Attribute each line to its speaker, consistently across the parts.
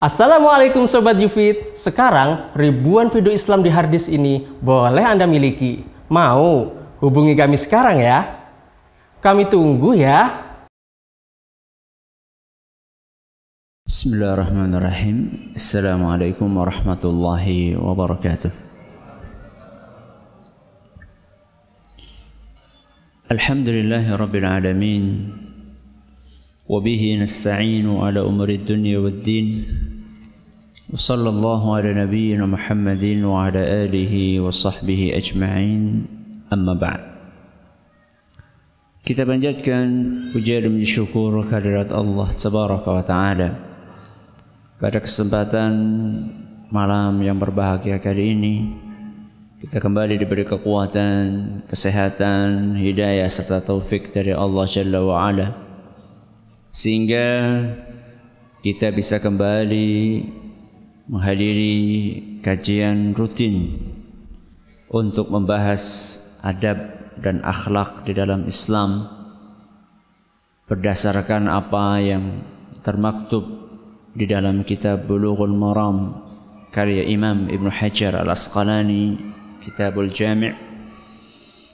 Speaker 1: Assalamualaikum Sobat Yufit. Sekarang ribuan video Islam di harddisk ini boleh Anda miliki. Mau? Hubungi kami sekarang ya? Kami tunggu ya.
Speaker 2: Bismillahirrahmanirrahim. Assalamualaikum warahmatullahi wabarakatuh. Alhamdulillahi Rabbil Alamin. Wabihi nasta'inu ala umri dunia wad din. وصلى الله على نبينا محمد وعلى آله وصحبه أجمعين أما بعد Kita panjatkan puja dan syukur kehadirat Allah Tabaraka wa Ta'ala Pada kesempatan malam yang berbahagia kali ini Kita kembali diberi kekuatan, kesehatan, hidayah serta taufik dari Allah Jalla wa Ala sehingga kita bisa kembali menghadiri kajian rutin untuk membahas adab dan akhlak di dalam Islam berdasarkan apa yang termaktub di dalam kitab Bulughul Maram karya Imam Ibn Hajar Al-Asqalani Kitabul Jami'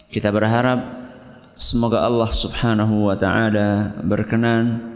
Speaker 2: kita berharap Semoga Allah Subhanahu wa taala berkenan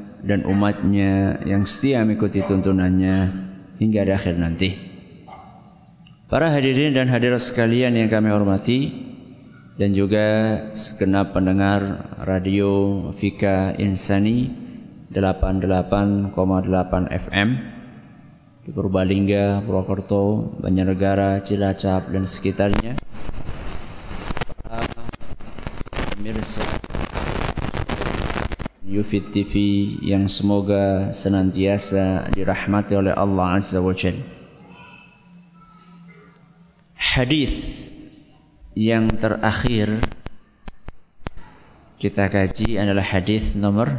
Speaker 2: dan umatnya yang setia mengikuti tuntunannya hingga di akhir nanti. Para hadirin dan hadirat sekalian yang kami hormati dan juga segenap pendengar radio Fika Insani 88,8 FM di Purbalingga, Purwokerto, Banjarnegara, Cilacap dan sekitarnya. Pemirsa Yufid TV yang semoga senantiasa dirahmati oleh Allah Azza wa Jal. Hadis yang terakhir kita kaji adalah hadis nomor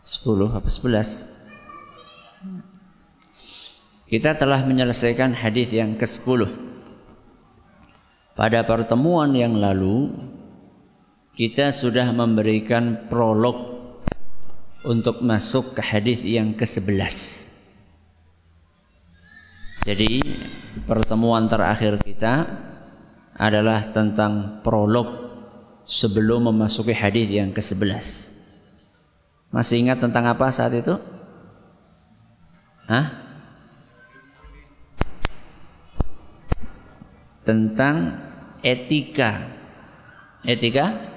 Speaker 2: 10 apa 11 kita telah menyelesaikan hadis yang ke-10 pada pertemuan yang lalu kita sudah memberikan prolog untuk masuk ke hadis yang ke-11. Jadi pertemuan terakhir kita adalah tentang prolog sebelum memasuki hadis yang ke-11. Masih ingat tentang apa saat itu? Hah? Tentang etika. Etika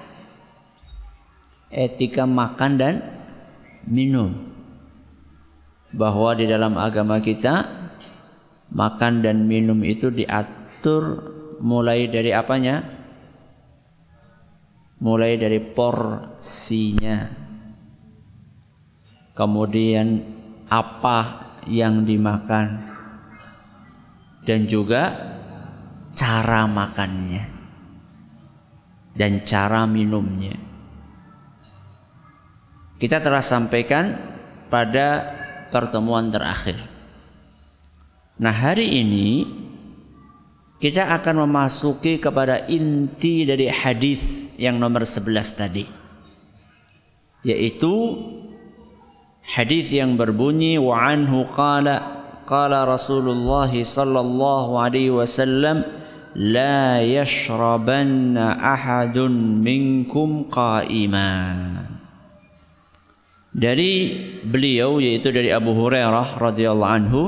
Speaker 2: etika makan dan minum. Bahwa di dalam agama kita makan dan minum itu diatur mulai dari apanya? Mulai dari porsinya. Kemudian apa yang dimakan dan juga cara makannya dan cara minumnya. Kita telah sampaikan pada pertemuan terakhir. Nah, hari ini kita akan memasuki kepada inti dari hadis yang nomor 11 tadi. Yaitu hadis yang berbunyi wa anhu qala qala Rasulullah sallallahu alaihi wasallam la yashrabanna ahadun minkum qa'iman dari beliau yaitu dari Abu Hurairah radhiyallahu anhu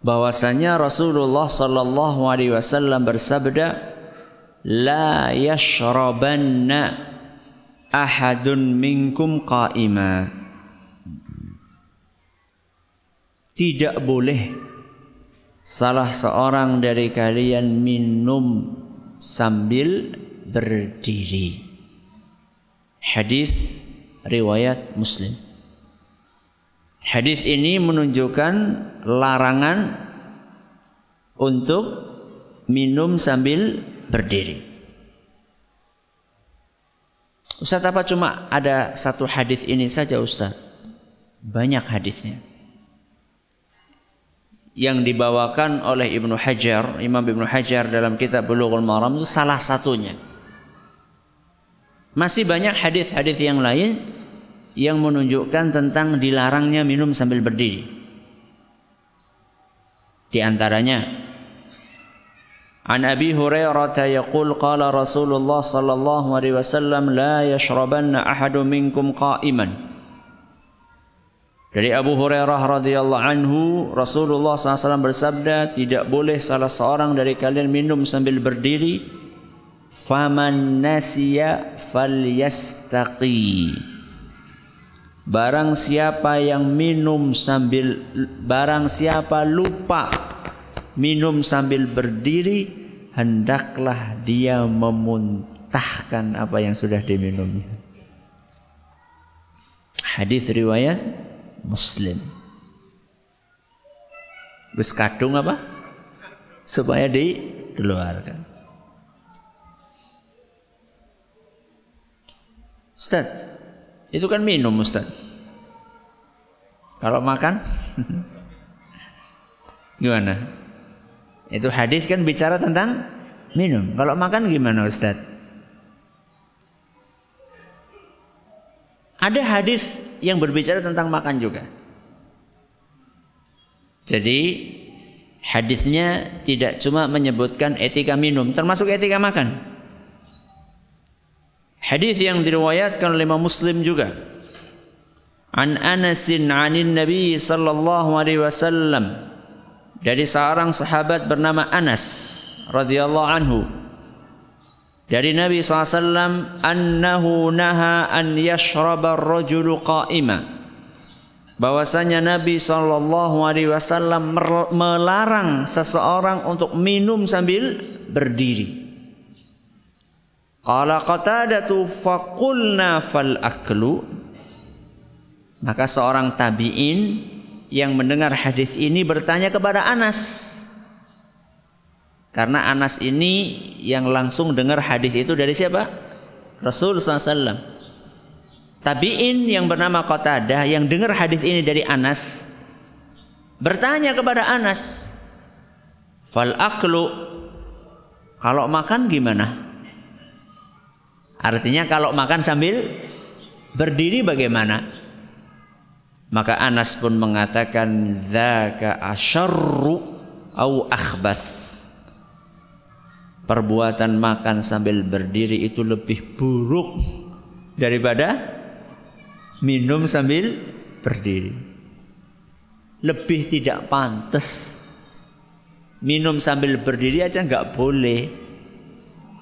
Speaker 2: bahwasanya Rasulullah sallallahu alaihi wasallam bersabda la yashrabanna ahadun minkum qa'ima. Tidak boleh salah seorang dari kalian minum sambil berdiri. Hadis riwayat Muslim. Hadis ini menunjukkan larangan untuk minum sambil berdiri. Ustaz apa cuma ada satu hadis ini saja Ustaz? Banyak hadisnya. Yang dibawakan oleh Ibnu Hajar, Imam Ibnu Hajar dalam kitab Bulughul Maram itu salah satunya. Masih banyak hadis-hadis yang lain yang menunjukkan tentang dilarangnya minum sambil berdiri. Di antaranya An Abi Hurairah yaqul qala Rasulullah sallallahu alaihi wasallam la yashrabanna ahadun minkum qa'iman. Dari Abu Hurairah radhiyallahu anhu Rasulullah SAW bersabda tidak boleh salah seorang dari kalian minum sambil berdiri Faman nasiya falyastaqi. Barang siapa yang minum sambil barang siapa lupa minum sambil berdiri, hendaklah dia memuntahkan apa yang sudah diminumnya. Hadis riwayat Muslim. Bus kadung apa? Supaya dikeluarkan. Ustaz, itu kan minum Ustaz. Kalau makan gimana? Itu hadis kan bicara tentang minum. Kalau makan gimana Ustaz? Ada hadis yang berbicara tentang makan juga. Jadi hadisnya tidak cuma menyebutkan etika minum, termasuk etika makan. Hadis yang diriwayatkan oleh Imam Muslim juga. An Anasin anin Nabi sallallahu alaihi wasallam. Dari seorang sahabat bernama Anas radhiyallahu anhu. Dari Nabi SAW annahu naha an yashraba ar-rajulu qa'ima. Bahwasanya Nabi sallallahu alaihi wasallam melarang seseorang untuk minum sambil berdiri Qala Qatadatu faqulna fal aklu maka seorang tabi'in yang mendengar hadis ini bertanya kepada Anas. Karena Anas ini yang langsung dengar hadis itu dari siapa? Rasul SAW. Tabiin yang bernama Qatadah yang dengar hadis ini dari Anas bertanya kepada Anas, "Fal aklu kalau makan gimana?" Artinya kalau makan sambil berdiri bagaimana? Maka Anas pun mengatakan zaka asyarru au akhbas. Perbuatan makan sambil berdiri itu lebih buruk daripada minum sambil berdiri. Lebih tidak pantas. Minum sambil berdiri aja nggak boleh.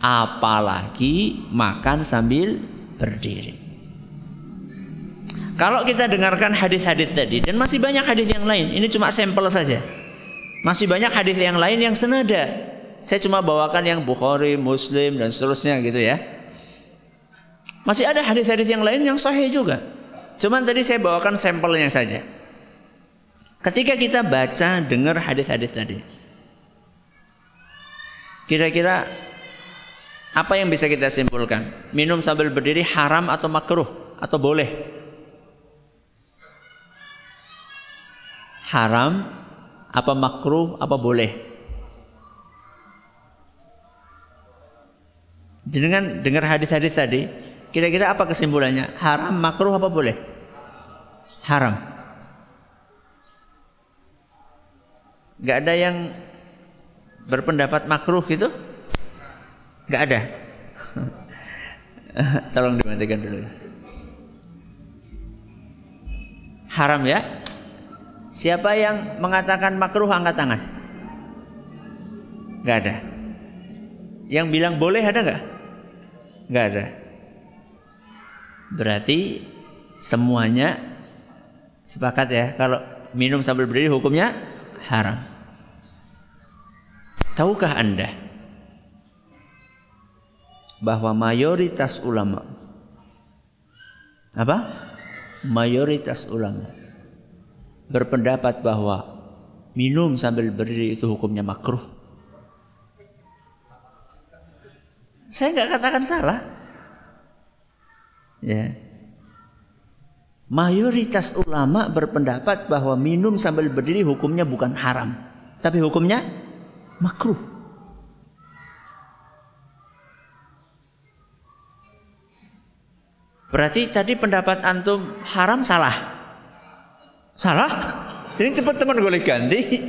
Speaker 2: Apalagi makan sambil berdiri. Kalau kita dengarkan hadis-hadis tadi dan masih banyak hadis yang lain, ini cuma sampel saja. Masih banyak hadis yang lain yang senada. Saya cuma bawakan yang Bukhari, Muslim dan seterusnya gitu ya. Masih ada hadis-hadis yang lain yang sahih juga. Cuman tadi saya bawakan sampelnya saja. Ketika kita baca, dengar hadis-hadis tadi. Kira-kira apa yang bisa kita simpulkan? Minum sambil berdiri haram atau makruh atau boleh? haram, apa makruh, apa boleh. Dengan dengar hadis-hadis tadi, kira-kira apa kesimpulannya? Haram, makruh, apa boleh? Haram. Gak ada yang berpendapat makruh gitu? Gak ada. Tolong dimatikan dulu. Haram ya? Siapa yang mengatakan makruh angkat tangan? Gak ada. Yang bilang boleh ada nggak? Gak ada. Berarti semuanya sepakat ya kalau minum sambil berdiri hukumnya haram. Tahukah Anda bahwa mayoritas ulama apa? Mayoritas ulama berpendapat bahwa minum sambil berdiri itu hukumnya makruh. Saya nggak katakan salah. Ya. Mayoritas ulama berpendapat bahwa minum sambil berdiri hukumnya bukan haram, tapi hukumnya makruh. Berarti tadi pendapat antum haram salah. Salah? Ini cepat teman boleh ganti.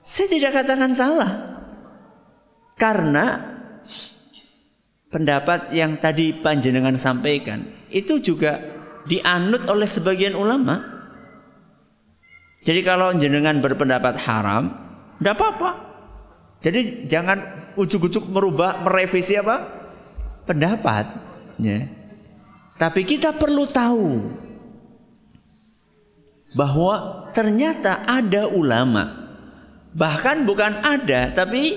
Speaker 2: Saya tidak katakan salah. Karena pendapat yang tadi panjenengan sampaikan itu juga dianut oleh sebagian ulama. Jadi kalau jenengan berpendapat haram, tidak apa-apa. Jadi jangan ujuk-ujuk merubah, merevisi apa? Pendapat. Ya. Tapi kita perlu tahu bahwa ternyata ada ulama. Bahkan bukan ada, tapi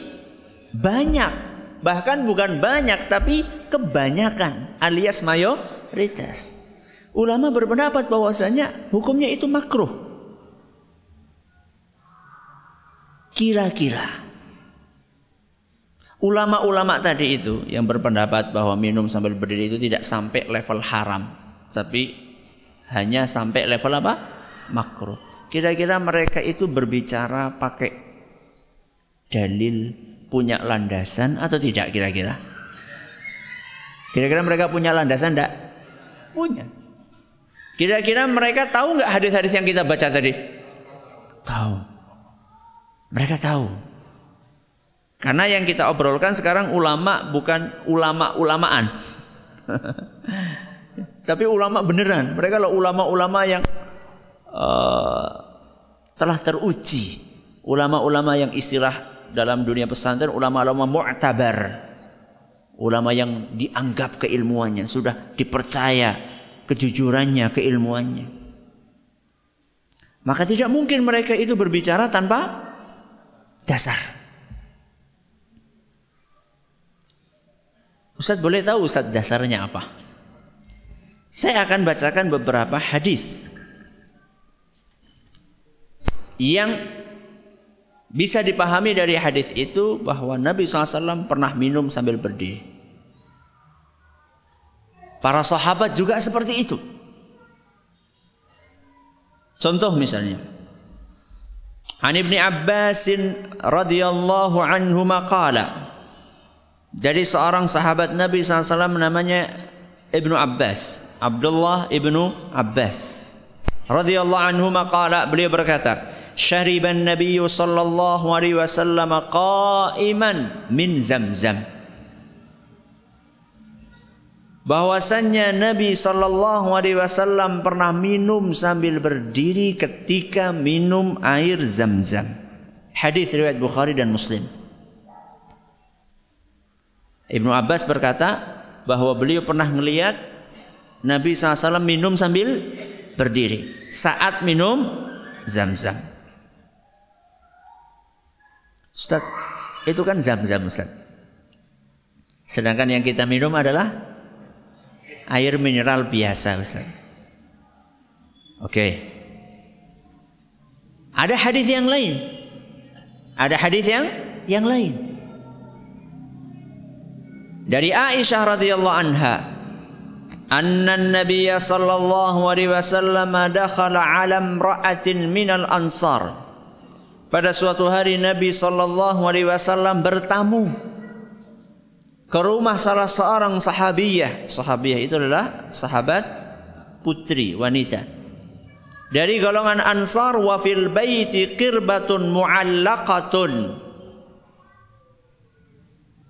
Speaker 2: banyak Bahkan bukan banyak tapi kebanyakan alias mayoritas. Ulama berpendapat bahwasanya hukumnya itu makruh. Kira-kira ulama-ulama tadi itu yang berpendapat bahwa minum sambil berdiri itu tidak sampai level haram, tapi hanya sampai level apa? makruh. Kira-kira mereka itu berbicara pakai dalil punya landasan atau tidak kira-kira? Kira-kira mereka punya landasan enggak? Punya. Kira-kira mereka tahu nggak hadis-hadis yang kita baca tadi? Tahu. Mereka tahu. Karena yang kita obrolkan sekarang ulama bukan ulama-ulamaan. Tapi ulama beneran. Mereka lo ulama-ulama yang uh, telah teruji. Ulama-ulama yang istilah dalam dunia pesantren ulama-ulama mu'tabar. Ulama yang dianggap keilmuannya, sudah dipercaya kejujurannya, keilmuannya. Maka tidak mungkin mereka itu berbicara tanpa dasar. Ustaz boleh tahu Ustaz dasarnya apa? Saya akan bacakan beberapa hadis yang bisa dipahami dari hadis itu bahwa Nabi SAW pernah minum sambil berdiri. Para sahabat juga seperti itu. Contoh misalnya. An Ibni Abbas radhiyallahu anhu maqala. Dari seorang sahabat Nabi SAW namanya Ibnu Abbas. Abdullah Ibnu Abbas. radhiyallahu anhu maqala beliau berkata. Syariban Nabi sallallahu alaihi wasallam qa'iman min zamzam. bahwasannya Nabi Sallallahu Alaihi Wasallam pernah minum sambil berdiri ketika minum air zamzam. Hadis riwayat Bukhari dan Muslim. Ibnu Abbas berkata bahwa beliau pernah melihat Nabi SAW minum sambil berdiri saat minum zam-zam. Ustaz, itu kan zam-zam Ustaz. Sedangkan yang kita minum adalah air mineral biasa Ustaz. Oke. Ada hadis yang lain. Ada hadis yang yang lain. Dari Aisyah radhiyallahu anha, anna an-nabiy sallallahu alaihi wasallam dakhala 'ala imra'atin minal ansar. Pada suatu hari Nabi Shallallahu Alaihi Wasallam bertamu ke rumah salah seorang sahabiyah. Sahabiyah itu adalah sahabat putri wanita. Dari golongan Ansar wa fil baiti qirbatun muallaqatun.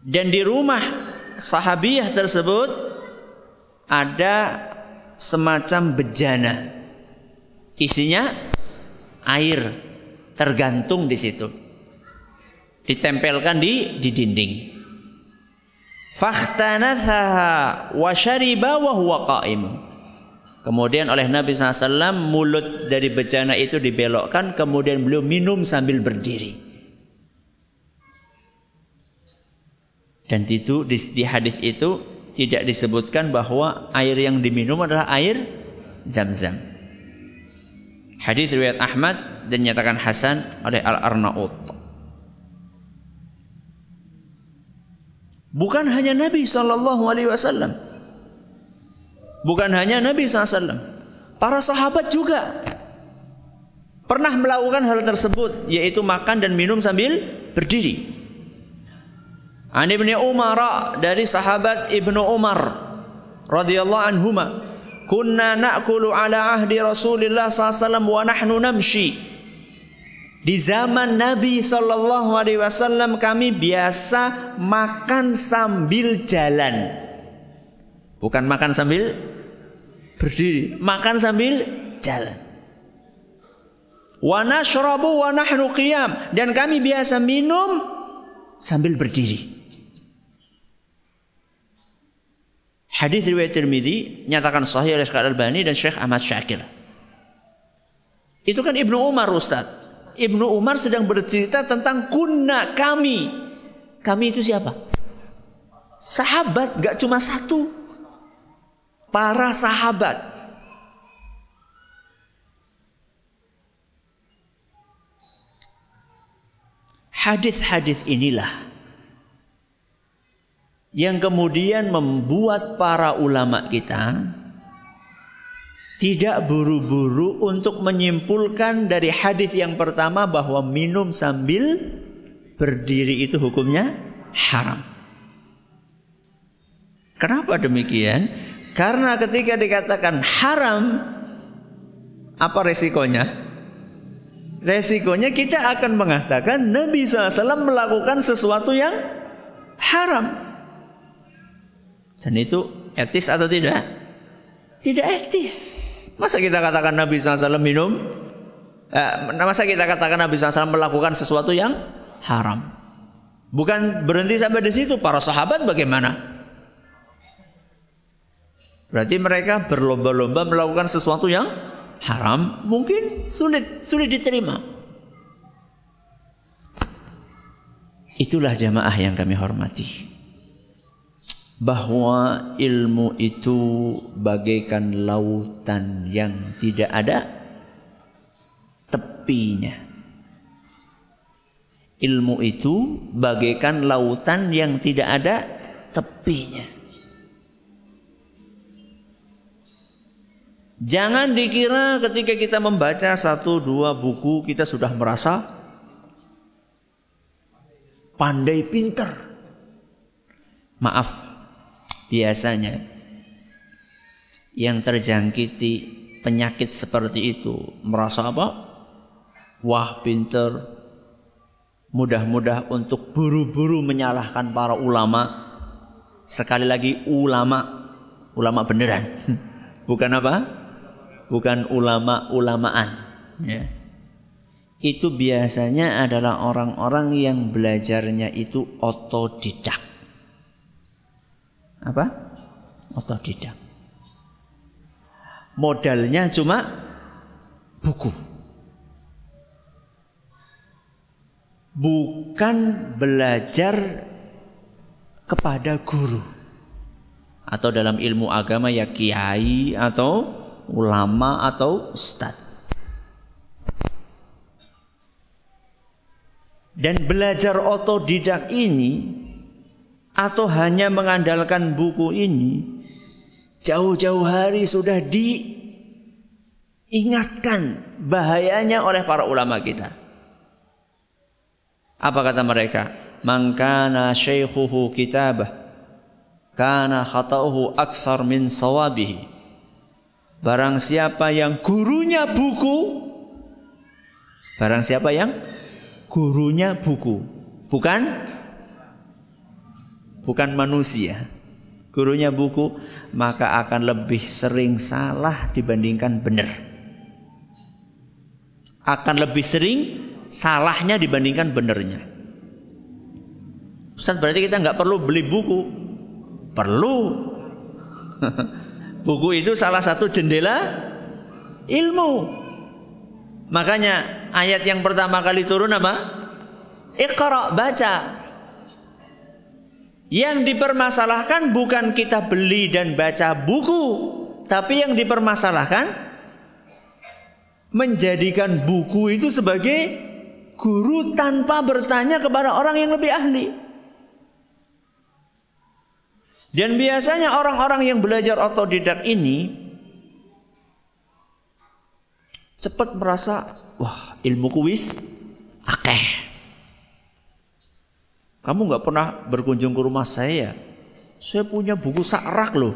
Speaker 2: Dan di rumah sahabiyah tersebut ada semacam bejana isinya air tergantung di situ. Ditempelkan di di dinding. Kemudian oleh Nabi SAW mulut dari bejana itu dibelokkan kemudian beliau minum sambil berdiri. Dan itu di, di hadis itu tidak disebutkan bahwa air yang diminum adalah air zam-zam. Hadis riwayat Ahmad dan nyatakan hasan oleh Al-Arnaut. Bukan hanya Nabi sallallahu alaihi wasallam. Bukan hanya Nabi SAW. Para sahabat juga pernah melakukan hal tersebut yaitu makan dan minum sambil berdiri. An Ibnu Umar dari sahabat Ibnu Umar radhiyallahu anhuma kunna na'kulu ala ahdi Rasulillah SAW wa nahnu namshi di zaman Nabi Sallallahu Alaihi Wasallam kami biasa makan sambil jalan, bukan makan sambil berdiri, makan sambil jalan. Wa nashrabu wa nahnu qiyam dan kami biasa minum sambil berdiri. Hadis riwayat Tirmidzi nyatakan sahih oleh Syekh Al-Albani dan Syekh Ahmad Syakir. Itu kan Ibnu Umar Ustaz. Ibnu Umar sedang bercerita tentang kunna kami. Kami itu siapa? Sahabat, gak cuma satu. Para sahabat. Hadis-hadis inilah yang kemudian membuat para ulama kita tidak buru-buru untuk menyimpulkan dari hadis yang pertama bahwa minum sambil berdiri itu hukumnya haram. Kenapa demikian? Karena ketika dikatakan haram, apa resikonya? Resikonya kita akan mengatakan Nabi SAW melakukan sesuatu yang haram. Dan itu etis atau tidak? Tidak etis. Masa kita katakan Nabi SAW minum? Eh, masa kita katakan Nabi SAW melakukan sesuatu yang haram? Bukan berhenti sampai di situ. Para sahabat bagaimana? Berarti mereka berlomba-lomba melakukan sesuatu yang haram, mungkin sulit sulit diterima. Itulah jamaah yang kami hormati bahwa ilmu itu bagaikan lautan yang tidak ada tepinya. Ilmu itu bagaikan lautan yang tidak ada tepinya. Jangan dikira ketika kita membaca satu dua buku kita sudah merasa pandai pinter. Maaf, biasanya yang terjangkiti penyakit seperti itu merasa apa? Wah pinter, mudah-mudah untuk buru-buru menyalahkan para ulama. Sekali lagi ulama, ulama beneran, bukan apa? Bukan ulama-ulamaan. Ya. Itu biasanya adalah orang-orang yang belajarnya itu otodidak apa? Otodidak. Modalnya cuma buku. Bukan belajar kepada guru. Atau dalam ilmu agama ya kiai atau ulama atau ustadz. Dan belajar otodidak ini atau hanya mengandalkan buku ini jauh-jauh hari sudah diingatkan bahayanya oleh para ulama kita. Apa kata mereka? Mangkana syaikhuhu kitabah kana khata'uhu akthar min sawabihi. Barang siapa yang gurunya buku Barang siapa yang gurunya buku Bukan bukan manusia. Gurunya buku, maka akan lebih sering salah dibandingkan benar. Akan lebih sering salahnya dibandingkan benernya. Ustaz berarti kita nggak perlu beli buku. Perlu. buku itu salah satu jendela ilmu. Makanya ayat yang pertama kali turun apa? Iqra baca. Yang dipermasalahkan bukan kita beli dan baca buku, tapi yang dipermasalahkan menjadikan buku itu sebagai guru tanpa bertanya kepada orang yang lebih ahli. Dan biasanya orang-orang yang belajar otodidak ini cepat merasa, wah ilmu kuis akeh. Kamu nggak pernah berkunjung ke rumah saya? Saya punya buku sakrak loh.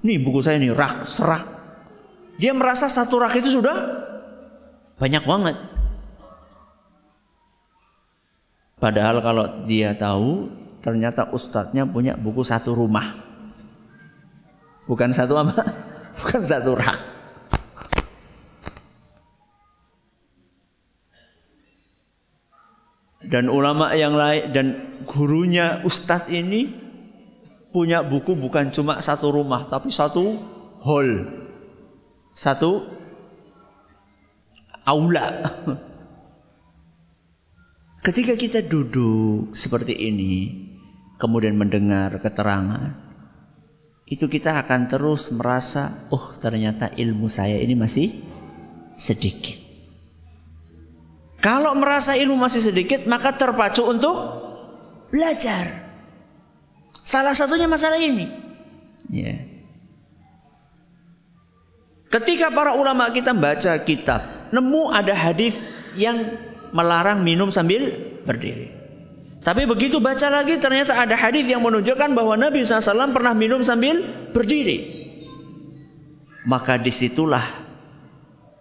Speaker 2: Nih buku saya nih rak serak. Dia merasa satu rak itu sudah banyak banget. Padahal kalau dia tahu ternyata ustadznya punya buku satu rumah. Bukan satu apa? Bukan satu rak. Dan ulama yang lain dan gurunya ustadz ini punya buku bukan cuma satu rumah tapi satu hall. Satu aula. Ketika kita duduk seperti ini, kemudian mendengar keterangan, itu kita akan terus merasa, oh ternyata ilmu saya ini masih sedikit. Kalau merasa ilmu masih sedikit, maka terpacu untuk belajar. Salah satunya masalah ini. Ya. Ketika para ulama kita baca kitab, nemu ada hadis yang melarang minum sambil berdiri. Tapi begitu baca lagi ternyata ada hadis yang menunjukkan bahwa Nabi SAW pernah minum sambil berdiri. Maka di situlah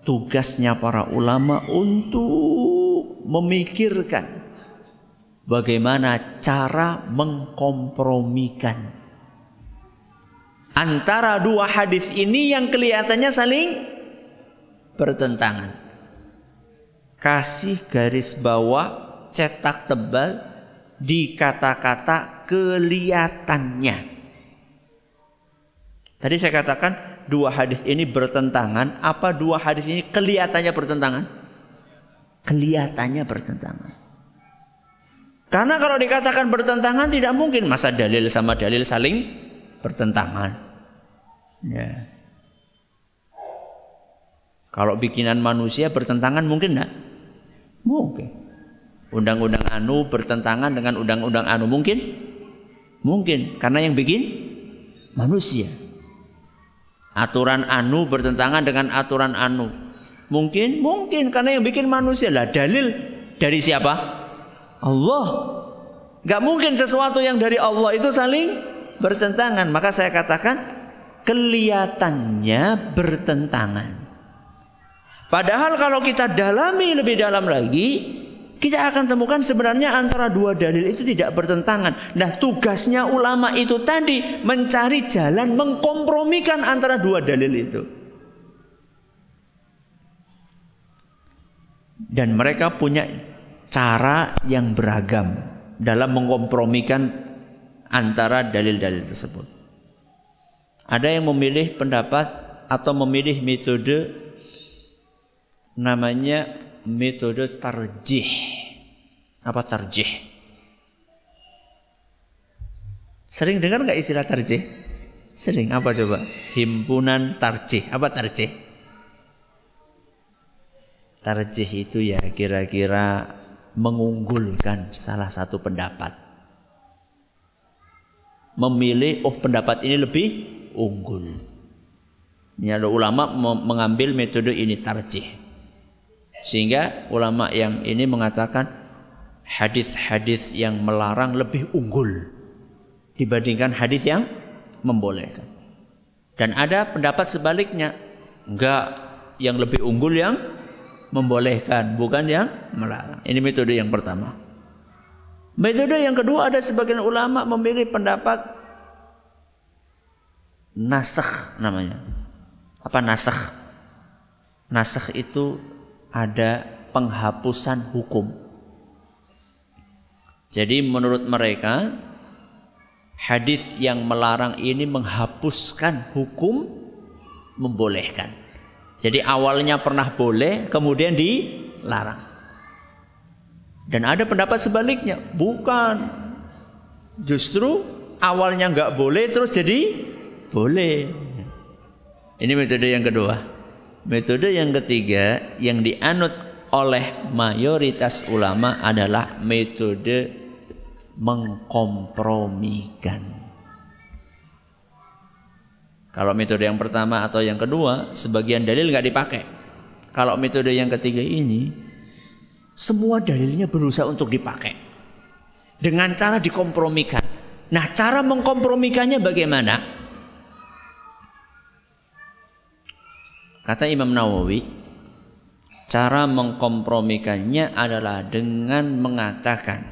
Speaker 2: tugasnya para ulama untuk memikirkan bagaimana cara mengkompromikan antara dua hadis ini yang kelihatannya saling bertentangan kasih garis bawah cetak tebal di kata-kata kelihatannya. Tadi saya katakan dua hadis ini bertentangan. Apa dua hadis ini kelihatannya bertentangan? Kelihatannya bertentangan. Karena kalau dikatakan bertentangan tidak mungkin masa dalil sama dalil saling bertentangan. Ya. Kalau bikinan manusia bertentangan mungkin enggak? Mungkin. Undang-undang anu bertentangan dengan undang-undang anu mungkin? Mungkin karena yang bikin manusia. Aturan anu bertentangan dengan aturan anu. Mungkin, mungkin karena yang bikin manusia lah dalil dari siapa? Allah. Gak mungkin sesuatu yang dari Allah itu saling bertentangan. Maka saya katakan kelihatannya bertentangan. Padahal kalau kita dalami lebih dalam lagi, kita akan temukan sebenarnya antara dua dalil itu tidak bertentangan. Nah, tugasnya ulama itu tadi mencari jalan mengkompromikan antara dua dalil itu. Dan mereka punya cara yang beragam dalam mengkompromikan antara dalil-dalil tersebut. Ada yang memilih pendapat atau memilih metode namanya metode tarjih. Apa tarjih? Sering dengar nggak istilah tarjih? Sering. Apa coba? Himpunan tarjih. Apa tarjih? Tarjih itu ya kira-kira mengunggulkan salah satu pendapat. Memilih, oh pendapat ini lebih unggul. Ini ada ulama mengambil metode ini tarjih. Sehingga ulama yang ini mengatakan hadis-hadis yang melarang lebih unggul dibandingkan hadis yang membolehkan. Dan ada pendapat sebaliknya, enggak yang lebih unggul yang membolehkan, bukan yang melarang. Ini metode yang pertama. Metode yang kedua ada sebagian ulama memilih pendapat nasakh namanya. Apa nasakh? Nasakh itu ada penghapusan hukum. Jadi menurut mereka hadis yang melarang ini menghapuskan hukum membolehkan. Jadi awalnya pernah boleh kemudian dilarang. Dan ada pendapat sebaliknya, bukan. Justru awalnya nggak boleh terus jadi boleh. Ini metode yang kedua. Metode yang ketiga yang dianut oleh mayoritas ulama adalah metode mengkompromikan. Kalau metode yang pertama atau yang kedua, sebagian dalil nggak dipakai. Kalau metode yang ketiga ini, semua dalilnya berusaha untuk dipakai dengan cara dikompromikan. Nah, cara mengkompromikannya bagaimana? Kata Imam Nawawi, cara mengkompromikannya adalah dengan mengatakan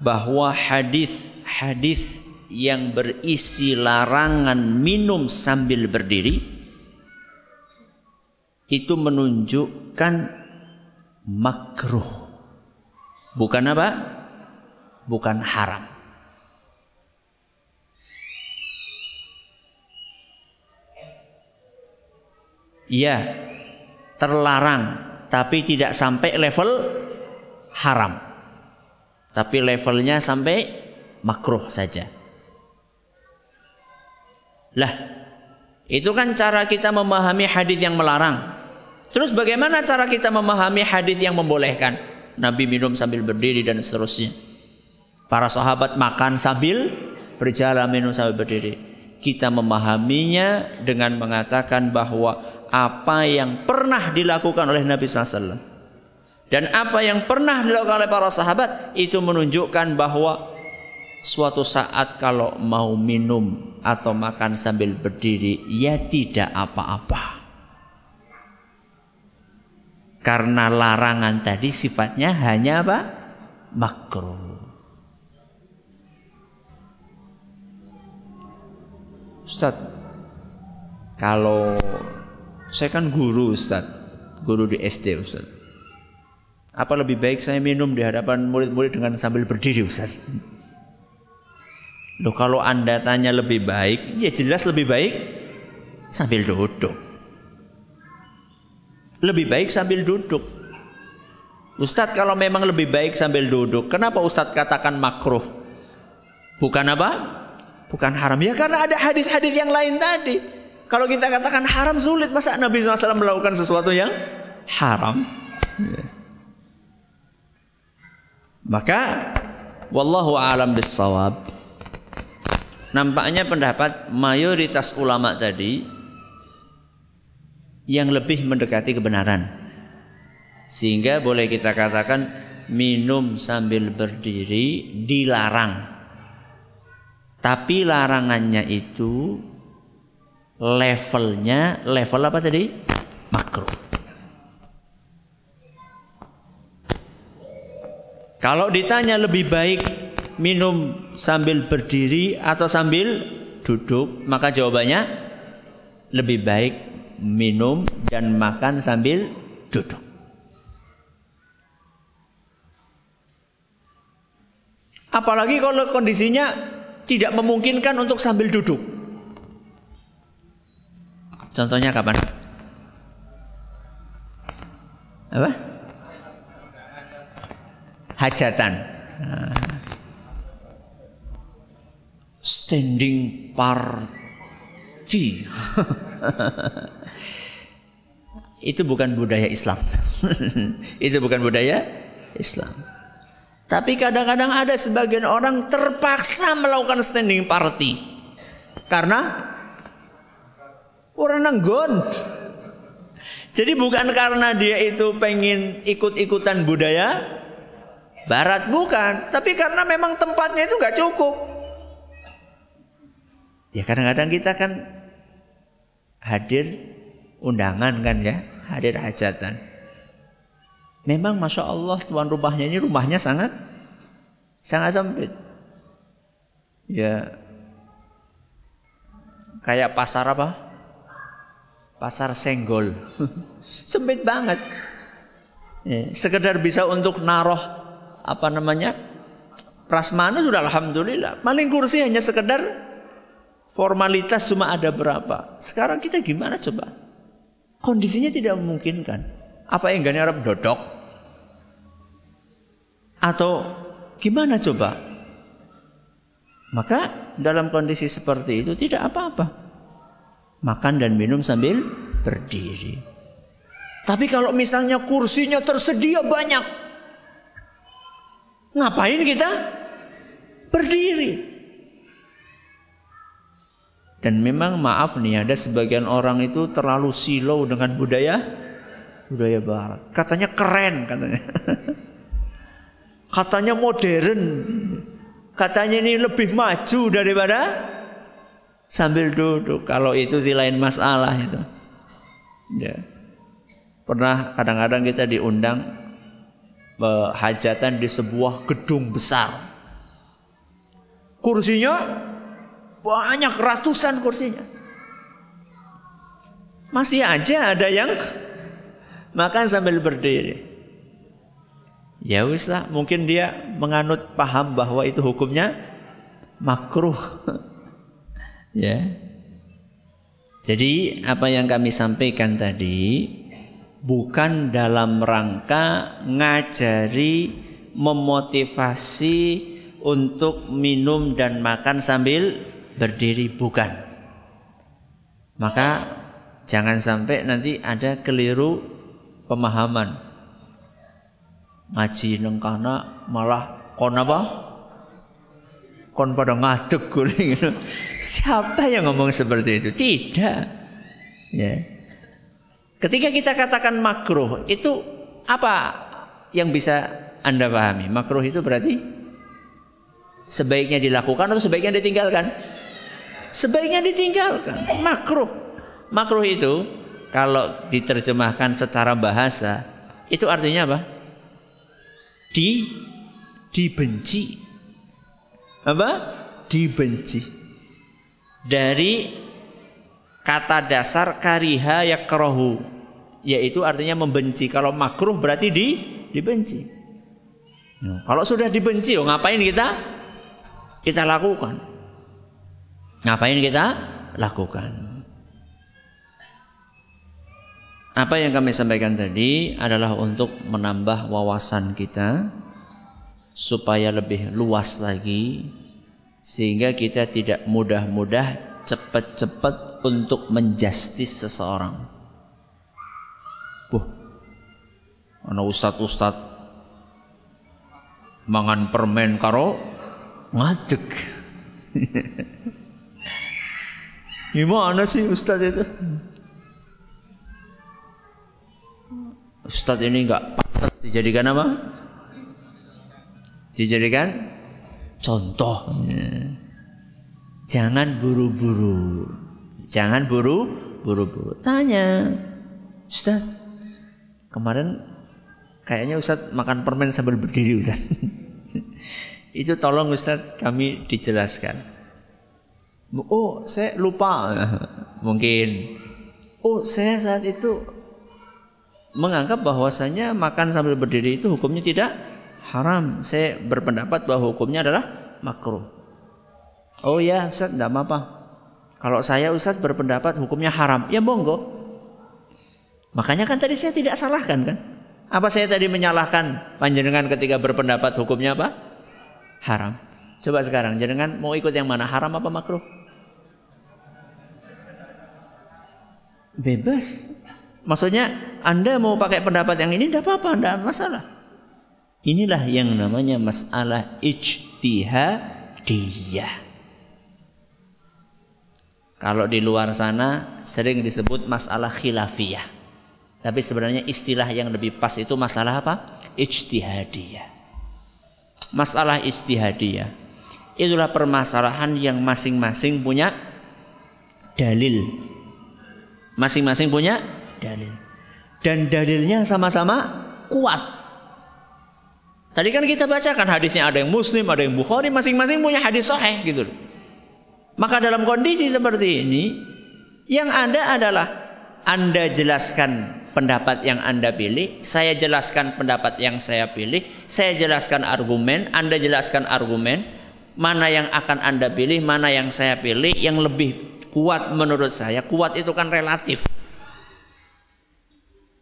Speaker 2: bahwa hadis-hadis yang berisi larangan minum sambil berdiri itu menunjukkan makruh. Bukan apa? Bukan haram. Iya, terlarang tapi tidak sampai level haram. Tapi levelnya sampai makruh saja. Lah, itu kan cara kita memahami hadis yang melarang. Terus bagaimana cara kita memahami hadis yang membolehkan? Nabi minum sambil berdiri dan seterusnya. Para sahabat makan sambil berjalan minum sambil berdiri. Kita memahaminya dengan mengatakan bahwa apa yang pernah dilakukan oleh Nabi SAW dan apa yang pernah dilakukan oleh para sahabat itu menunjukkan bahwa suatu saat kalau mau minum atau makan sambil berdiri ya tidak apa-apa. Karena larangan tadi sifatnya hanya apa? Makruh. Ustaz, kalau saya kan guru Ustaz, guru di SD Ustaz. Apa lebih baik saya minum di hadapan murid-murid dengan sambil berdiri Ustaz? Loh kalau anda tanya lebih baik, ya jelas lebih baik sambil duduk. Lebih baik sambil duduk. Ustadz kalau memang lebih baik sambil duduk, kenapa Ustadz katakan makruh? Bukan apa? Bukan haram. Ya karena ada hadis-hadis yang lain tadi. Kalau kita katakan haram sulit, masa Nabi SAW melakukan sesuatu yang haram? Ya. Maka, wallahu alam bisawab nampaknya pendapat mayoritas ulama tadi yang lebih mendekati kebenaran. Sehingga boleh kita katakan minum sambil berdiri dilarang. Tapi larangannya itu levelnya level apa tadi? Makruh. Kalau ditanya lebih baik minum sambil berdiri atau sambil duduk? Maka jawabannya lebih baik minum dan makan sambil duduk. Apalagi kalau kondisinya tidak memungkinkan untuk sambil duduk. Contohnya kapan? Apa? Hajatan. Nah standing party. itu bukan budaya Islam. itu bukan budaya Islam. Tapi kadang-kadang ada sebagian orang terpaksa melakukan standing party. Karena orang nanggon. Jadi bukan karena dia itu pengen ikut-ikutan budaya barat bukan, tapi karena memang tempatnya itu nggak cukup. Ya kadang-kadang kita kan hadir undangan kan ya, hadir hajatan. Memang masya Allah tuan rumahnya ini rumahnya sangat sangat sempit. Ya kayak pasar apa? Pasar senggol. sempit banget. Ya, sekedar bisa untuk naruh apa namanya prasmanan sudah alhamdulillah. Maling kursi hanya sekedar Formalitas cuma ada berapa. Sekarang kita gimana coba? Kondisinya tidak memungkinkan. Apa yang gak Arab dodok? Atau gimana coba? Maka dalam kondisi seperti itu tidak apa-apa. Makan dan minum sambil berdiri. Tapi kalau misalnya kursinya tersedia banyak, ngapain kita berdiri? Dan memang maaf nih ada sebagian orang itu terlalu silau dengan budaya budaya barat. Katanya keren katanya. katanya modern. Katanya ini lebih maju daripada sambil duduk. Kalau itu sih lain masalah itu. Ya. Pernah kadang-kadang kita diundang hajatan di sebuah gedung besar. Kursinya banyak ratusan kursinya. Masih aja ada yang makan sambil berdiri. Ya wis lah, mungkin dia menganut paham bahwa itu hukumnya makruh. ya. Jadi apa yang kami sampaikan tadi bukan dalam rangka ngajari memotivasi untuk minum dan makan sambil berdiri bukan. Maka jangan sampai nanti ada keliru pemahaman. Ngaji nengkana malah kon apa? Kon pada ngadeg guling. Siapa yang ngomong seperti itu? Tidak. Ya. Ketika kita katakan makruh, itu apa yang bisa Anda pahami? Makruh itu berarti sebaiknya dilakukan atau sebaiknya ditinggalkan? Sebaiknya ditinggalkan. Makruh. Makruh itu kalau diterjemahkan secara bahasa itu artinya apa? Di dibenci. Apa? Dibenci. Dari kata dasar kariha yakrohu yaitu artinya membenci. Kalau makruh berarti di dibenci. Nah, kalau sudah dibenci, oh ngapain kita kita lakukan? Ngapain kita lakukan? Apa yang kami sampaikan tadi adalah untuk menambah wawasan kita supaya lebih luas lagi sehingga kita tidak mudah-mudah cepat-cepat untuk menjustis seseorang. Wah, ana ustad-ustad mangan permen karo ngadeg. Gimana sih Ustaz itu? Ustaz ini enggak patut dijadikan apa? Dijadikan contoh. Jangan buru-buru. Jangan buru buru-buru. Tanya. Ustaz, kemarin kayaknya Ustaz makan permen sambil berdiri Ustaz. Itu tolong Ustaz kami dijelaskan. Oh, saya lupa. Mungkin. Oh, saya saat itu menganggap bahwasanya makan sambil berdiri itu hukumnya tidak haram. Saya berpendapat bahwa hukumnya adalah makruh. Oh ya, Ustaz, tidak apa-apa. Kalau saya Ustaz berpendapat hukumnya haram, ya monggo. Makanya kan tadi saya tidak salahkan kan? Apa saya tadi menyalahkan panjenengan ketika berpendapat hukumnya apa? Haram. Coba sekarang jenengan mau ikut yang mana? Haram apa makruh? Bebas. Maksudnya Anda mau pakai pendapat yang ini tidak apa-apa, tidak masalah. Inilah yang namanya masalah ijtihadiyah. Kalau di luar sana sering disebut masalah khilafiyah. Tapi sebenarnya istilah yang lebih pas itu masalah apa? Ijtihadiyah. Masalah ijtihadiyah. Itulah permasalahan yang masing-masing punya dalil Masing-masing punya dalil. Dan dalilnya sama-sama kuat. Tadi kan kita bacakan hadisnya ada yang Muslim, ada yang Bukhari, masing-masing punya hadis sahih gitu. Maka dalam kondisi seperti ini, yang ada adalah Anda jelaskan pendapat yang Anda pilih, saya jelaskan pendapat yang saya pilih, saya jelaskan argumen, Anda jelaskan argumen, mana yang akan Anda pilih, mana yang saya pilih, yang lebih kuat menurut saya, kuat itu kan relatif.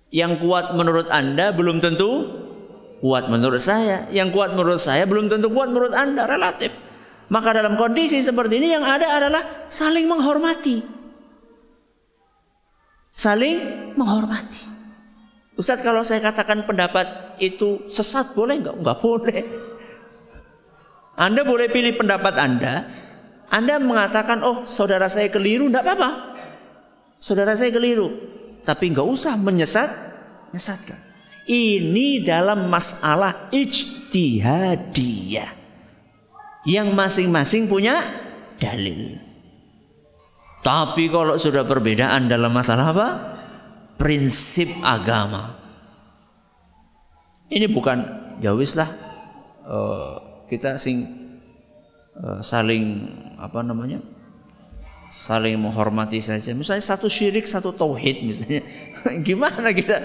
Speaker 2: Yang kuat menurut Anda belum tentu kuat menurut saya. Yang kuat menurut saya belum tentu kuat menurut Anda, relatif. Maka dalam kondisi seperti ini yang ada adalah saling menghormati. Saling menghormati. Ustaz kalau saya katakan pendapat itu sesat boleh nggak? Nggak boleh. Anda boleh pilih pendapat Anda. Anda mengatakan, oh saudara saya keliru, enggak apa-apa. Saudara saya keliru. Tapi nggak usah menyesat, menyesatkan. Ini dalam masalah ijtihadiyah. Yang masing-masing punya dalil. Tapi kalau sudah perbedaan dalam masalah apa? Prinsip agama. Ini bukan ya wis lah uh, kita sing uh, saling apa namanya? saling menghormati saja. Misalnya satu syirik, satu tauhid misalnya. Gimana kita?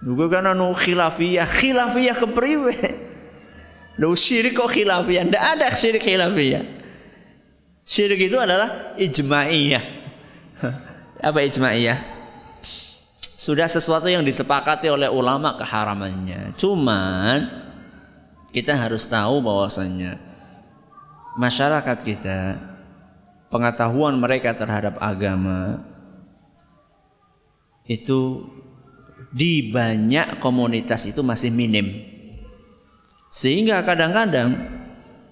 Speaker 2: Juga kan anu khilafiyah, khilafiyah kepriwe? Lu syirik kok khilafiyah? Tidak ada syirik khilafiyah. Syirik itu adalah ijma'iyah. Apa ijma'iyah? Sudah sesuatu yang disepakati oleh ulama keharamannya. Cuman kita harus tahu bahwasanya masyarakat kita pengetahuan mereka terhadap agama itu di banyak komunitas itu masih minim. Sehingga kadang-kadang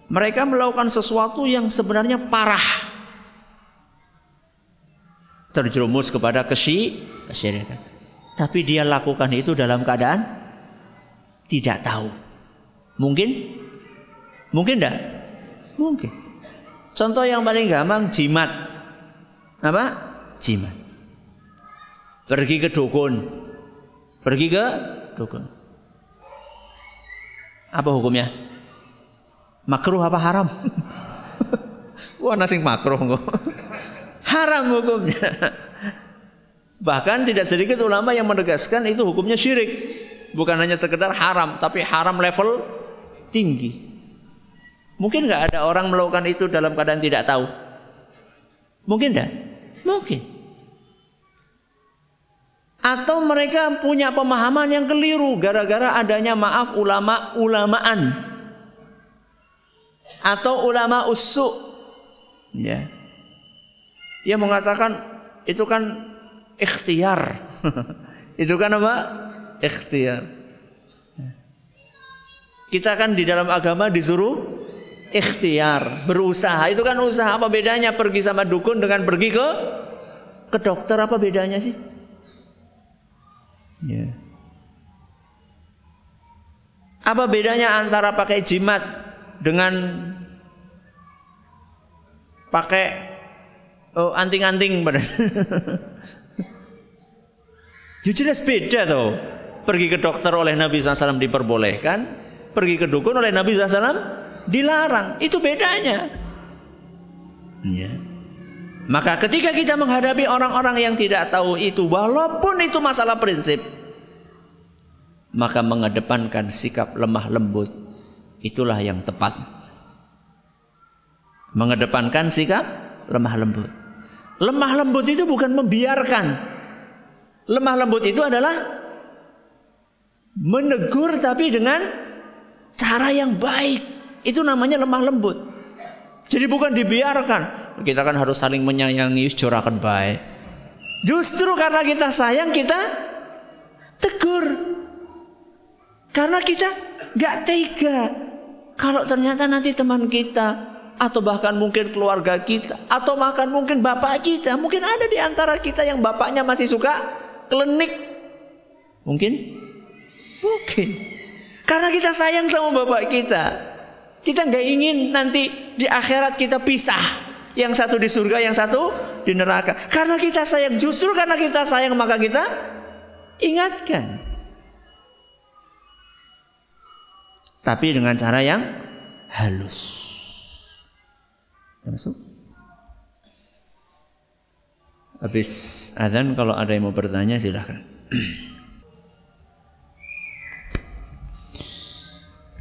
Speaker 2: mereka melakukan sesuatu yang sebenarnya parah. Terjerumus kepada kesyirikan. Tapi dia lakukan itu dalam keadaan tidak tahu. Mungkin? Mungkin enggak? Mungkin. Contoh yang paling gampang jimat. Apa? Jimat. Pergi ke dukun. Pergi ke dukun. Apa hukumnya? Makruh apa haram? Wah nasi makruh kok. haram hukumnya. Bahkan tidak sedikit ulama yang menegaskan itu hukumnya syirik. Bukan hanya sekedar haram, tapi haram level tinggi. Mungkin nggak ada orang melakukan itu dalam keadaan tidak tahu? Mungkin tidak? Mungkin. Atau mereka punya pemahaman yang keliru gara-gara adanya maaf ulama-ulamaan atau ulama usu ya dia mengatakan itu kan ikhtiar itu kan apa ikhtiar kita kan di dalam agama disuruh ikhtiar berusaha itu kan usaha apa bedanya pergi sama dukun dengan pergi ke ke dokter apa bedanya sih ya apa bedanya antara pakai jimat dengan pakai oh, anting-anting pada. ya jelas beda tuh. Pergi ke dokter oleh Nabi SAW diperbolehkan, pergi ke dukun oleh Nabi SAW dilarang. Itu bedanya. Ya. Maka ketika kita menghadapi orang-orang yang tidak tahu itu, walaupun itu masalah prinsip, maka mengedepankan sikap lemah lembut itulah yang tepat. Mengedepankan sikap lemah lembut. Lemah lembut itu bukan membiarkan. Lemah lembut itu adalah menegur tapi dengan cara yang baik. Itu namanya lemah lembut. Jadi bukan dibiarkan. Kita kan harus saling menyayangi, jorakan baik. Justru karena kita sayang kita tegur. Karena kita nggak tega kalau ternyata nanti teman kita atau bahkan mungkin keluarga kita atau bahkan mungkin bapak kita, mungkin ada di antara kita yang bapaknya masih suka klinik. Mungkin? Mungkin. Karena kita sayang sama bapak kita. Kita nggak ingin nanti di akhirat kita pisah. Yang satu di surga, yang satu di neraka. Karena kita sayang, justru karena kita sayang maka kita ingatkan. tapi dengan cara yang halus. Masuk. Habis adzan kalau ada yang mau bertanya silahkan.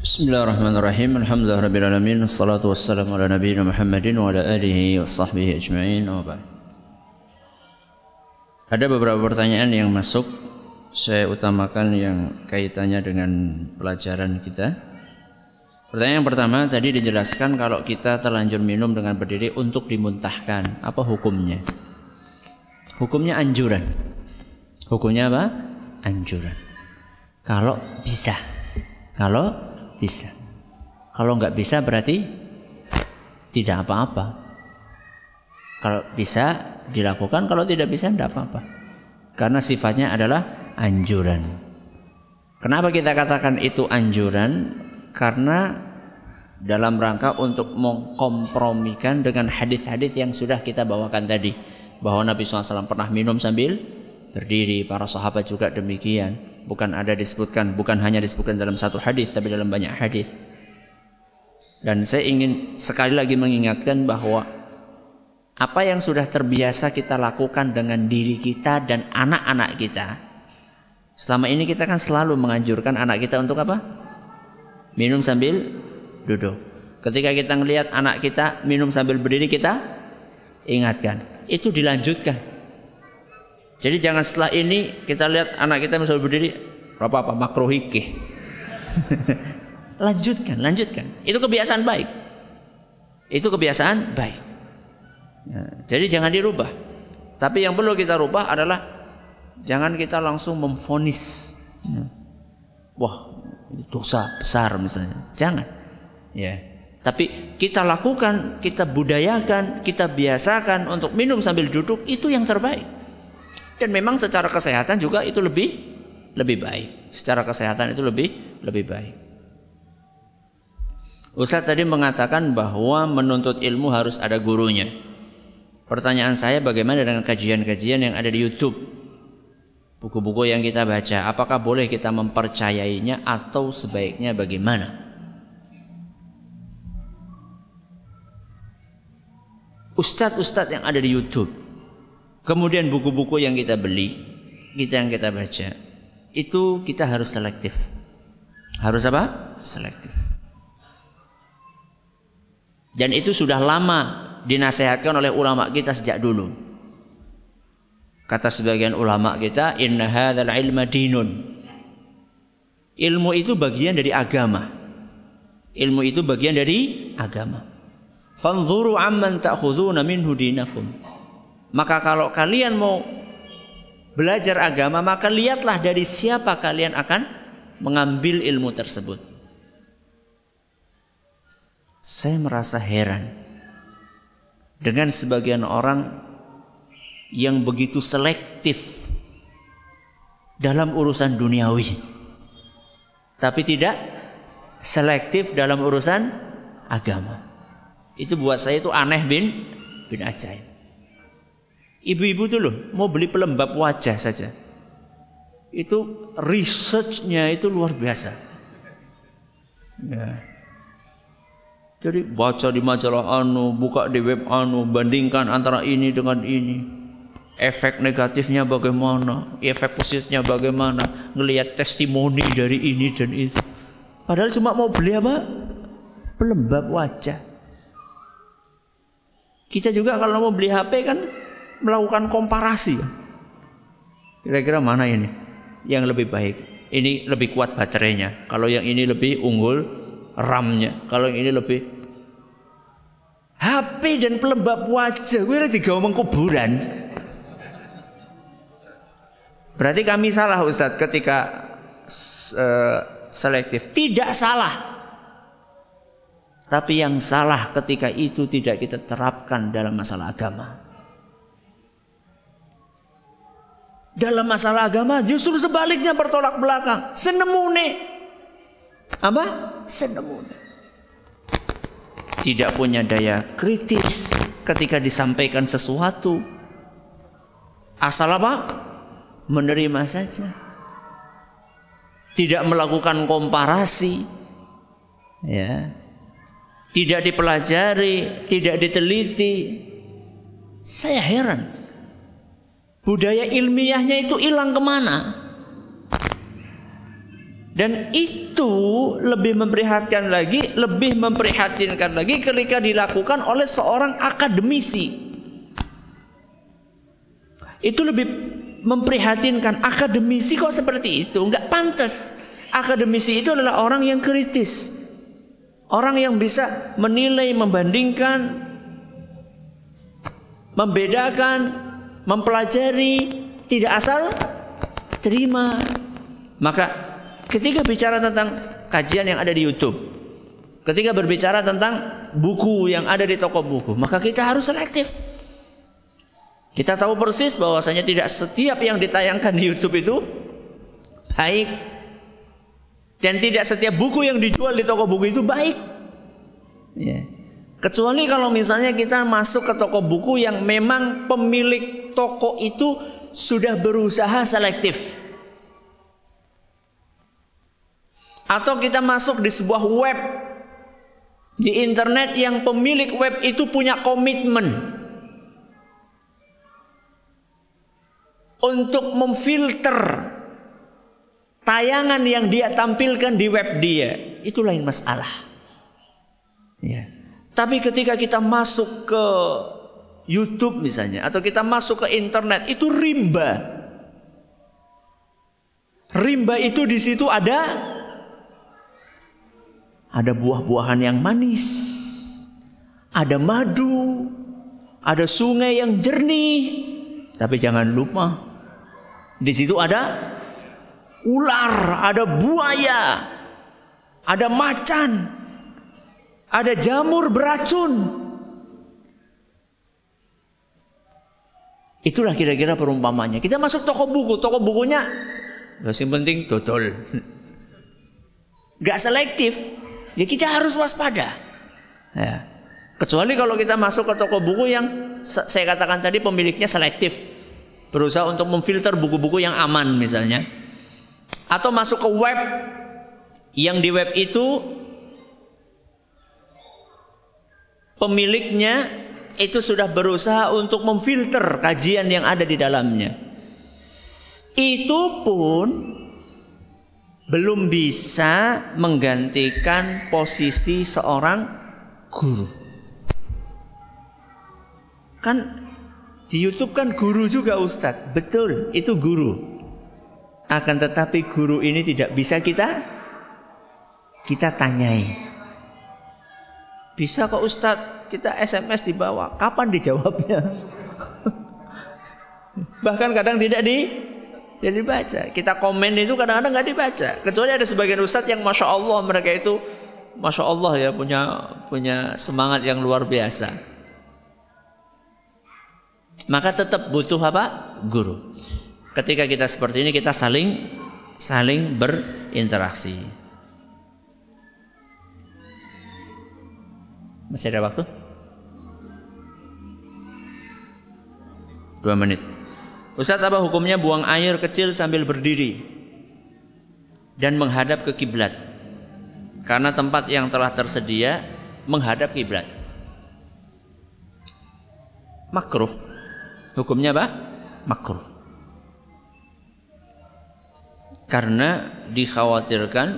Speaker 2: Bismillahirrahmanirrahim. Alhamdulillahirabbil alamin. Wassalatu wassalamu ala nabiyyina Muhammadin wa ala alihi wa sahbihi ajma'in. Ada beberapa pertanyaan yang masuk. Saya utamakan yang kaitannya dengan pelajaran kita. Pertanyaan yang pertama tadi dijelaskan kalau kita terlanjur minum dengan berdiri untuk dimuntahkan, apa hukumnya? Hukumnya anjuran. Hukumnya apa? anjuran. Kalau bisa. Kalau bisa. Kalau nggak bisa berarti tidak apa-apa. Kalau bisa dilakukan, kalau tidak bisa tidak apa-apa. Karena sifatnya adalah anjuran. Kenapa kita katakan itu anjuran? Karena dalam rangka untuk mengkompromikan dengan hadis-hadis yang sudah kita bawakan tadi bahwa Nabi SAW pernah minum sambil berdiri para sahabat juga demikian bukan ada disebutkan bukan hanya disebutkan dalam satu hadis tapi dalam banyak hadis. Dan saya ingin sekali lagi mengingatkan bahwa apa yang sudah terbiasa kita lakukan dengan diri kita dan anak-anak kita selama ini kita kan selalu menganjurkan anak kita untuk apa? Minum sambil duduk. Ketika kita melihat anak kita minum sambil berdiri kita ingatkan. Itu dilanjutkan jadi jangan setelah ini kita lihat anak kita misalnya berdiri apa apa makruh hikih. lanjutkan, lanjutkan. Itu kebiasaan baik. Itu kebiasaan baik. Ya, jadi jangan dirubah. Tapi yang perlu kita rubah adalah jangan kita langsung memfonis. Ya. Wah, dosa besar misalnya. Jangan. Ya. Tapi kita lakukan, kita budayakan, kita biasakan untuk minum sambil duduk itu yang terbaik. Dan memang secara kesehatan juga itu lebih lebih baik. Secara kesehatan itu lebih lebih baik. Ustaz tadi mengatakan bahwa menuntut ilmu harus ada gurunya. Pertanyaan saya bagaimana dengan kajian-kajian yang ada di YouTube? Buku-buku yang kita baca, apakah boleh kita mempercayainya atau sebaiknya bagaimana? Ustadz-ustadz yang ada di YouTube Kemudian buku-buku yang kita beli, kita yang kita baca, itu kita harus selektif. Harus apa? Selektif. Dan itu sudah lama dinasehatkan oleh ulama kita sejak dulu. Kata sebagian ulama kita, inna hadzal ilma dinun. Ilmu itu bagian dari agama. Ilmu itu bagian dari agama. Fanzuru amman minhu dinakum. Maka kalau kalian mau belajar agama, maka lihatlah dari siapa kalian akan mengambil ilmu tersebut. Saya merasa heran dengan sebagian orang yang begitu selektif dalam urusan duniawi, tapi tidak selektif dalam urusan agama. Itu buat saya itu aneh bin bin ajaib. Ibu-ibu tuh loh mau beli pelembab wajah saja. Itu researchnya itu luar biasa. Ya. Jadi baca di majalah anu, buka di web anu, bandingkan antara ini dengan ini. Efek negatifnya bagaimana, efek positifnya bagaimana, ngelihat testimoni dari ini dan itu. Padahal cuma mau beli apa? Pelembab wajah. Kita juga kalau mau beli HP kan melakukan komparasi. Kira-kira mana ini yang lebih baik? Ini lebih kuat baterainya. Kalau yang ini lebih unggul RAM-nya. Kalau yang ini lebih HP dan pelembab wajah gue tiga omong kuburan. Berarti kami salah Ustadz ketika uh, selektif. Tidak salah. Tapi yang salah ketika itu tidak kita terapkan dalam masalah agama. Dalam masalah agama justru sebaliknya bertolak belakang. Senemune. Apa? Senemune. Tidak punya daya kritis ketika disampaikan sesuatu. Asal apa? Menerima saja. Tidak melakukan komparasi. Ya. Tidak dipelajari, tidak diteliti. Saya heran budaya ilmiahnya itu hilang ke mana? Dan itu lebih memprihatinkan lagi, lebih memprihatinkan lagi ketika dilakukan oleh seorang akademisi. Itu lebih memprihatinkan. Akademisi kok seperti itu? Enggak pantas. Akademisi itu adalah orang yang kritis. Orang yang bisa menilai, membandingkan, membedakan, mempelajari tidak asal terima. Maka ketika bicara tentang kajian yang ada di YouTube, ketika berbicara tentang buku yang ada di toko buku, maka kita harus selektif. Kita tahu persis bahwasanya tidak setiap yang ditayangkan di YouTube itu baik dan tidak setiap buku yang dijual di toko buku itu baik. Ya. Kecuali kalau misalnya kita masuk ke toko buku yang memang pemilik toko itu sudah berusaha selektif. Atau kita masuk di sebuah web di internet yang pemilik web itu punya komitmen untuk memfilter tayangan yang dia tampilkan di web dia. Itu lain masalah. Ya. Tapi ketika kita masuk ke YouTube misalnya atau kita masuk ke internet itu rimba. Rimba itu di situ ada ada buah-buahan yang manis, ada madu, ada sungai yang jernih. Tapi jangan lupa, di situ ada ular, ada buaya, ada macan, ada jamur beracun. Itulah kira-kira perumpamannya. Kita masuk toko buku, toko bukunya gak sih penting total. Gak selektif. Ya kita harus waspada. Ya. Kecuali kalau kita masuk ke toko buku yang saya katakan tadi pemiliknya selektif. Berusaha untuk memfilter buku-buku yang aman misalnya. Atau masuk ke web yang di web itu pemiliknya itu sudah berusaha untuk memfilter kajian yang ada di dalamnya. Itu pun belum bisa menggantikan posisi seorang guru. Kan di YouTube kan guru juga Ustadz. Betul, itu guru. Akan tetapi guru ini tidak bisa kita kita tanyai. Bisa kok Ustadz kita SMS di bawah. Kapan dijawabnya? Bahkan kadang tidak di tidak dibaca. Kita komen itu kadang-kadang nggak dibaca. Kecuali ada sebagian ustadz yang masya Allah mereka itu masya Allah ya punya punya semangat yang luar biasa. Maka tetap butuh apa? Guru. Ketika kita seperti ini kita saling saling berinteraksi. Masih ada waktu? Dua menit. Ustaz apa hukumnya buang air kecil sambil berdiri dan menghadap ke kiblat? Karena tempat yang telah tersedia menghadap kiblat. Makruh. Hukumnya apa? Makruh. Karena dikhawatirkan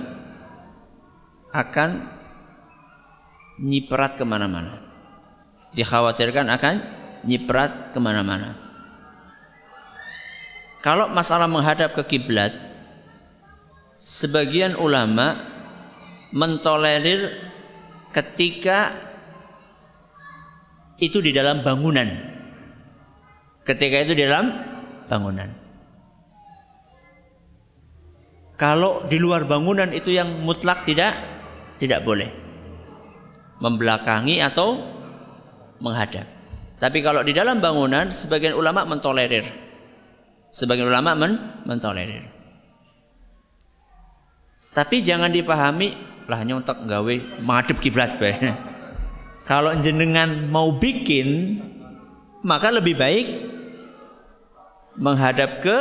Speaker 2: akan nyiprat ke mana-mana. Dikhawatirkan akan nyiprat ke mana-mana. Kalau masalah menghadap ke kiblat, sebagian ulama mentolerir ketika itu di dalam bangunan. Ketika itu di dalam bangunan. Kalau di luar bangunan itu yang mutlak tidak tidak boleh. Membelakangi atau menghadap. Tapi kalau di dalam bangunan sebagian ulama mentolerir Sebagian ulama men mentolerir. Tapi jangan difahami lah nyontek gawe madep kiblat be. Kalau jenengan mau bikin maka lebih baik menghadap ke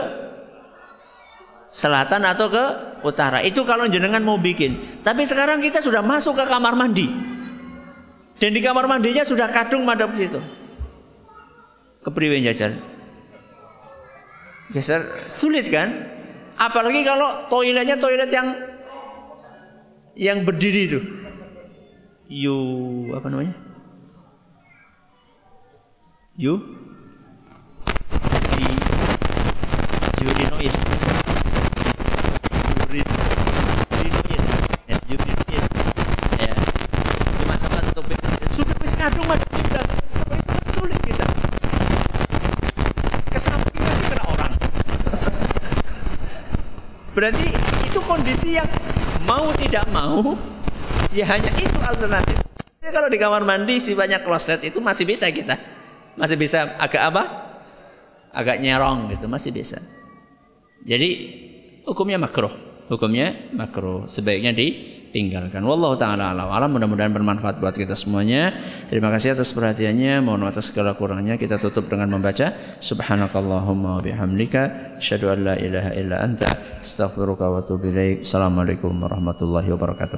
Speaker 2: selatan atau ke utara. Itu kalau jenengan mau bikin. Tapi sekarang kita sudah masuk ke kamar mandi. Dan di kamar mandinya sudah kadung madep situ. Kepriwe jajal geser sulit kan? Apalagi kalau toiletnya toilet yang yang berdiri itu. You apa namanya? You di urinoid urin urinoid ya urinoid ya cuma tempat untuk sudah bisa ngadung kita sulit kita kesampingan kena orang Berarti itu kondisi yang mau tidak mau ya hanya itu alternatif. Ya, kalau di kamar mandi sifatnya kloset itu masih bisa kita. Masih bisa agak apa? Agak nyerong gitu, masih bisa. Jadi hukumnya makruh. Hukumnya makruh. Sebaiknya ditinggalkan. Wallahu taala alam. Alam mudah-mudahan bermanfaat buat kita semuanya. Terima kasih atas perhatiannya. Mohon atas segala kurangnya kita tutup dengan membaca subhanakallahumma bihamdika asyhadu an la ilaha illa anta astaghfiruka wa atubu ilaik. Assalamualaikum warahmatullahi wabarakatuh.